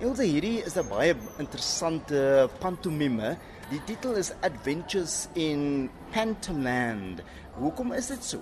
Ilse, hierdie is 'n baie interessante pantomime. Die titel is Adventures in Pantomland. Hoekom is dit so?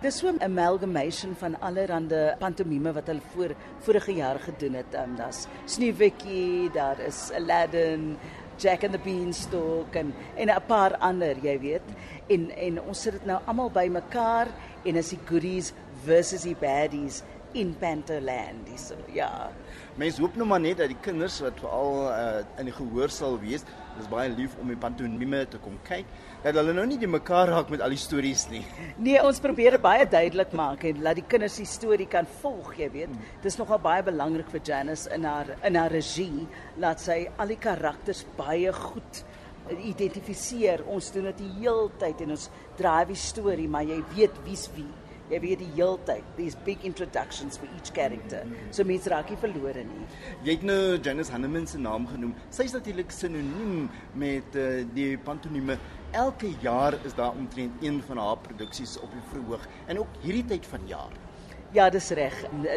Dis so 'n amalgamation van allerlei pantomime wat hulle voor vorige jaar gedoen het. Um, Daar's Sneeuwwitjie, daar is Aladdin, Jack and the Beanstalk en en 'n paar ander, jy weet. En en ons sit dit nou almal bymekaar en is die goodies versus die baddies in Pantoland. So ja. Mense hoop nou maar net dat die kinders wat veral uh, in die gehoor sal wees, dis baie lief om die pantomime te kom kyk, dat hulle nou nie die mekaar raak met al die stories nie. Nee, ons probeer dit baie duidelik maak en laat die kinders die storie kan volg, jy weet. Dis nogal baie belangrik vir Janice in haar in haar regie, laat sy al die karakters baie goed identifiseer. Ons doen dit die heeltyd en ons draai die storie, maar jy weet wie's wie. Jy weet die heeltyd. These big introductions for each character. So mense raak nie verlore nie. Jy het nou Janice Hanneman se naam genoem. Sy is natuurlik sinoniem met uh, die pantomime. Elke jaar is daar omtrent een van haar produksies op die verhoog en ook hierdie tyd van jaar. Ja, dis reg.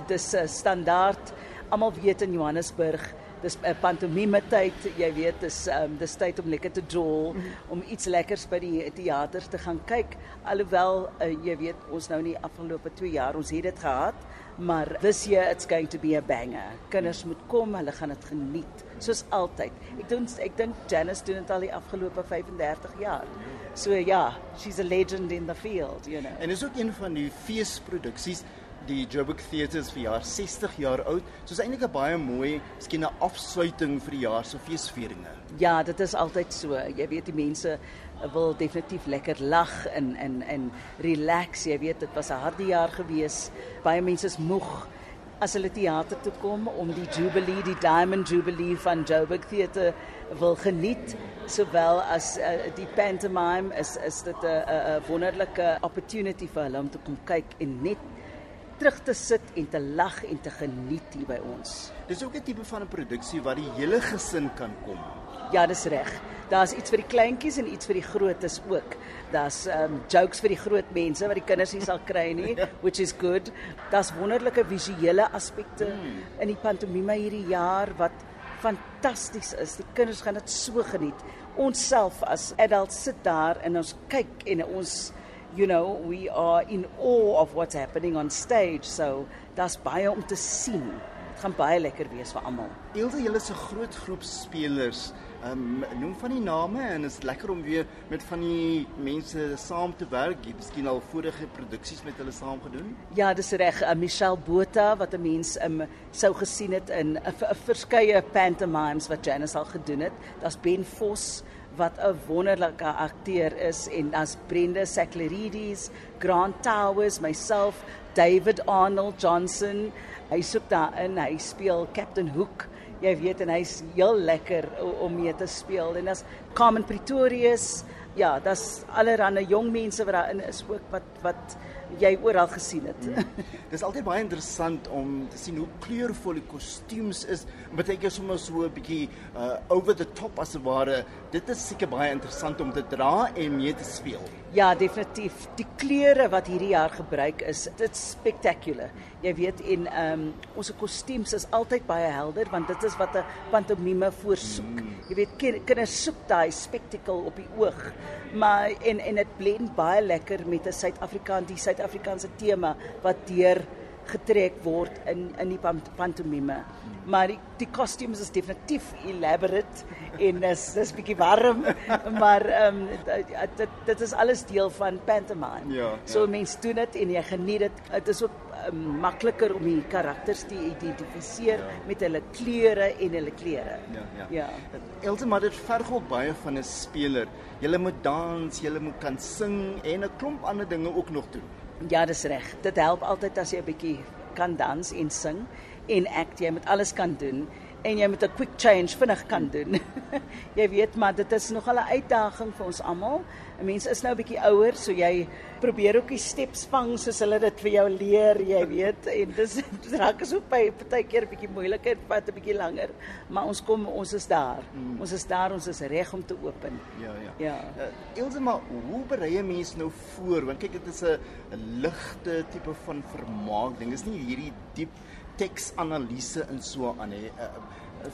Dis 'n uh, standaard. Almal weet in Johannesburg dis 'n uh, pantomime tyd, jy weet, dis um, dis tyd om lekker te jol, om iets lekkers by die teater te gaan kyk. Alhoewel uh, jy weet, ons nou nie afgelope 2 jaar ons het dit gehad, maar this year it's going to be a banger. Kinders moet kom, hulle gaan dit geniet, soos altyd. Ek dink ek dink Janice doen dit al die afgelope 35 jaar. So ja, she's a legend in the field, you know. En is ook een van die feesproduksies die Joburg Theatres vir jaar 60 jaar oud. So is eintlik 'n baie mooi, miskien 'n afsluiting vir die jaar se feesvieringe. Ja, dit is altyd so. Jy weet die mense wil definitief lekker lag en en en relax. Jy weet dit was 'n harde jaar gewees. Baie mense is moeg as hulle teater toe kom om die Jubilee, die Diamond Jubilee van Joburg Theatre wil geniet sowel as uh, die pantomime is is dit 'n wonderlike opportunity vir hulle om te kom kyk en net terug te sit en te lag en te geniet hier by ons. Dis ook 'n tipe van 'n produksie waar die hele gesin kan kom. Ja, dis reg. Daar's iets vir die kleintjies en iets vir die grootes ook. Daar's um jokes vir die groot mense wat die kinders nie sal kry nie, which is good. Daar's wonderlike visuele aspekte hmm. in die pantomime hierdie jaar wat fantasties is. Die kinders gaan dit so geniet. Ons self as adults sit daar en ons kyk en ons you know, we are in awe of what's happening on stage. So that's baie om te sien. Dit gaan baie lekker wees vir almal. Ilse, julle is 'n groot groep spelers. Ehm um, noem van die name en is lekker om weer met van die mense saam te werk. Jy het miskien al vorige produksies met hulle saam gedoen? Ja, dis reg. Uh, Michelle Botha wat 'n mens um, sou gesien het in 'n uh, verskeie pantomimes wat Janice al gedoen het. Daar's Ben Vos wat 'n wonderlike akteur is en as Brenda Saklarides, Grant Towers, myself, David Arnold Johnson, hy soek daarin, hy speel Captain Hook. Jy weet en hy's heel lekker om mee te speel en as Carmen Pretorius, ja, daar's allerlei jong mense wat daarin is ook wat wat jy oral gesien het. Ja. Dis altyd baie interessant om te sien hoe kleurvol die kostuums is. Baie keer sommer so 'n bietjie uh over the top as ware. Dit is seker baie interessant om te dra en mee te speel. Ja, definitief. Die kleure wat hierdie jaar gebruik is, dit spectacular. Jy weet en ehm um, ons kostuums is altyd baie helder want dit is wat 'n pantomime voorsoek. Mm. Jy weet kinders soek daai spectacle op die oog. Maar en en dit blend baie lekker met 'n Suid-Afrikaan die Suid-Afrikaanse tema wat deur getrek word in in die pantomime. Maar die die costumes is definitief elaborate en is dis bietjie warm, maar ehm um, dit dit is alles deel van pantomime. Ja. ja. So mense doen dit en jy geniet dit. Dit is ook um, makliker om die karakters te identifiseer ja. met hulle kleure en hulle klere. Ja, ja. Ja. Else maar dit verg ook baie van 'n speler. Jy moet dans, jy moet kan sing en 'n klomp ander dinge ook nog doen. Ja, dis reg. Dit help altyd as jy 'n bietjie kan dans en sing en act. Jy moet alles kan doen en jy moet 'n quick change vinnig kan doen. jy weet maar dit is nog 'n uitdaging vir ons almal. Mense is nou 'n bietjie ouer, so jy probeer ook die steps vang soos hulle dit vir jou leer, jy weet. En dis raak is ook by partykeer 'n bietjie moeiliker, vat 'n bietjie langer, maar ons kom ons is daar. Mm. Ons is daar, ons is reg om te open. Ja, ja. Ja. Uh, Ilse maar hoe berei 'n mens nou voor? Want kyk dit is 'n ligte tipe van vermaak ding. Dis nie hierdie diep teksanalise en so aan hè. Uh,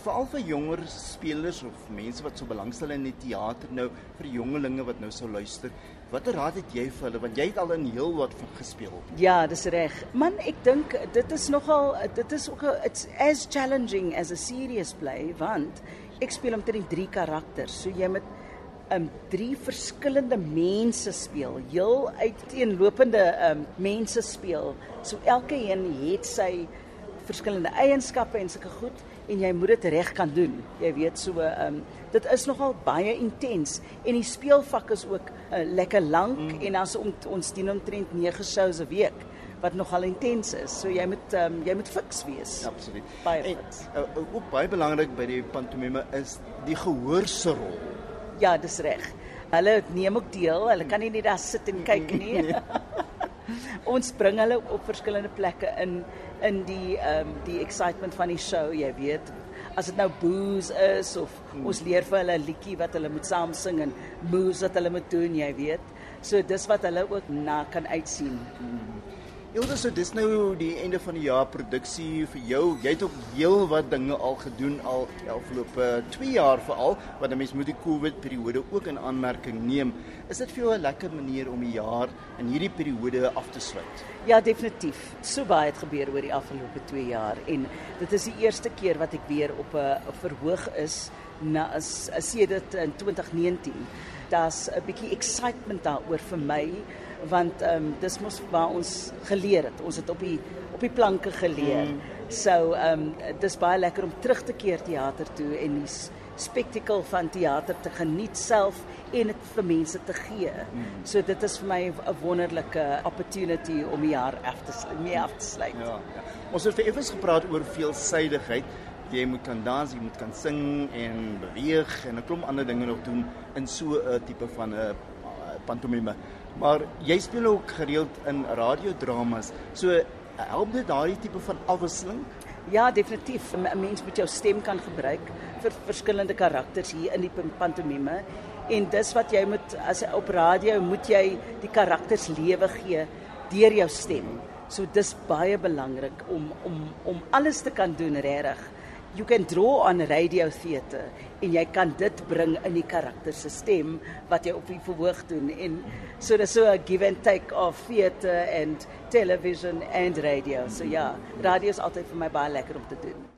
veral vir jonger spelers of mense wat so belangstel in die teater nou vir jongelinge wat nou sou luister. Watter raad het jy vir hulle want jy het al in heel wat gespeel? Ja, dis reg. Man, ek dink dit is nogal dit is ook it's as challenging as a serious play want ek speel omtrent drie karakters. So jy moet um drie verskillende mense speel, heel uiteenlopende um mense speel. So elke een het sy verskillende eienskappe en sulke goed en jy moet dit reg kan doen. Jy weet so um dit is nogal baie intens en die speelvak is ook uh, lekker lank mm. en as on, ons dien omtrent 9 shows 'n week wat nogal intens is. So jy moet um, jy moet fiks wees. Absoluut. Baie fiks. En uh, ook baie belangrik by die pantomime is die gehoorse rol. Ja, dis reg. Hulle neem ook deel. Hulle kan nie net daar sit en kyk nie. ons bring hulle op verskillende plekke in in die ehm um, die excitement van die show, jy weet. As dit nou booze is of hmm. ons leer vir hulle 'n liedjie wat hulle moet saam sing en moves wat hulle moet doen, jy weet. So dis wat hulle ook na kan uitsien. Hmm. Hilde, so dis nou die einde van die jaar produksie vir jou. Jy het ook heel wat dinge al gedoen al die afgelope 2 jaar veral, want 'n mens moet die COVID periode ook in aanmerking neem. Is dit vir jou 'n lekker manier om die jaar in hierdie periode af te sluit? Ja, definitief. So baie het gebeur oor die afgelope 2 jaar en dit is die eerste keer wat ek weer op 'n verhoog is na as sedert in 2019. Daar's 'n bietjie excitement daaroor vir my want ehm um, dis mos waar ons geleer het. Ons het op die op die planke geleer. Mm. So ehm um, dis baie lekker om terug te keer teater toe en die spektakel van teater te geniet self en dit vir mense te gee. Mm. So dit is vir my 'n wonderlike opportunity om die jaar af te mee af te sluit. Ja, ja. Ons het vir effens gepraat oor veelsidigheid. Jy moet kan dans, jy moet kan sing en beweeg en 'n klomp ander dinge nog doen in so 'n tipe van 'n pantomime. Maar jy speel ook gereeld in radiodramas. So help dit daai tipe van afwisseling? Ja, definitief. 'n Mens moet jou stem kan gebruik vir verskillende karakters hier in die pantomime. En dis wat jy moet as op radio moet jy die karakters lewe gee deur jou stem. So dis baie belangrik om om om alles te kan doen regtig you can draw on radio theater en jy kan dit bring in die karakter se stem wat jy op die verhoog doen en so dis so 'n give and take of theater and television and radio. So ja radio is altyd vir my baie lekker om te doen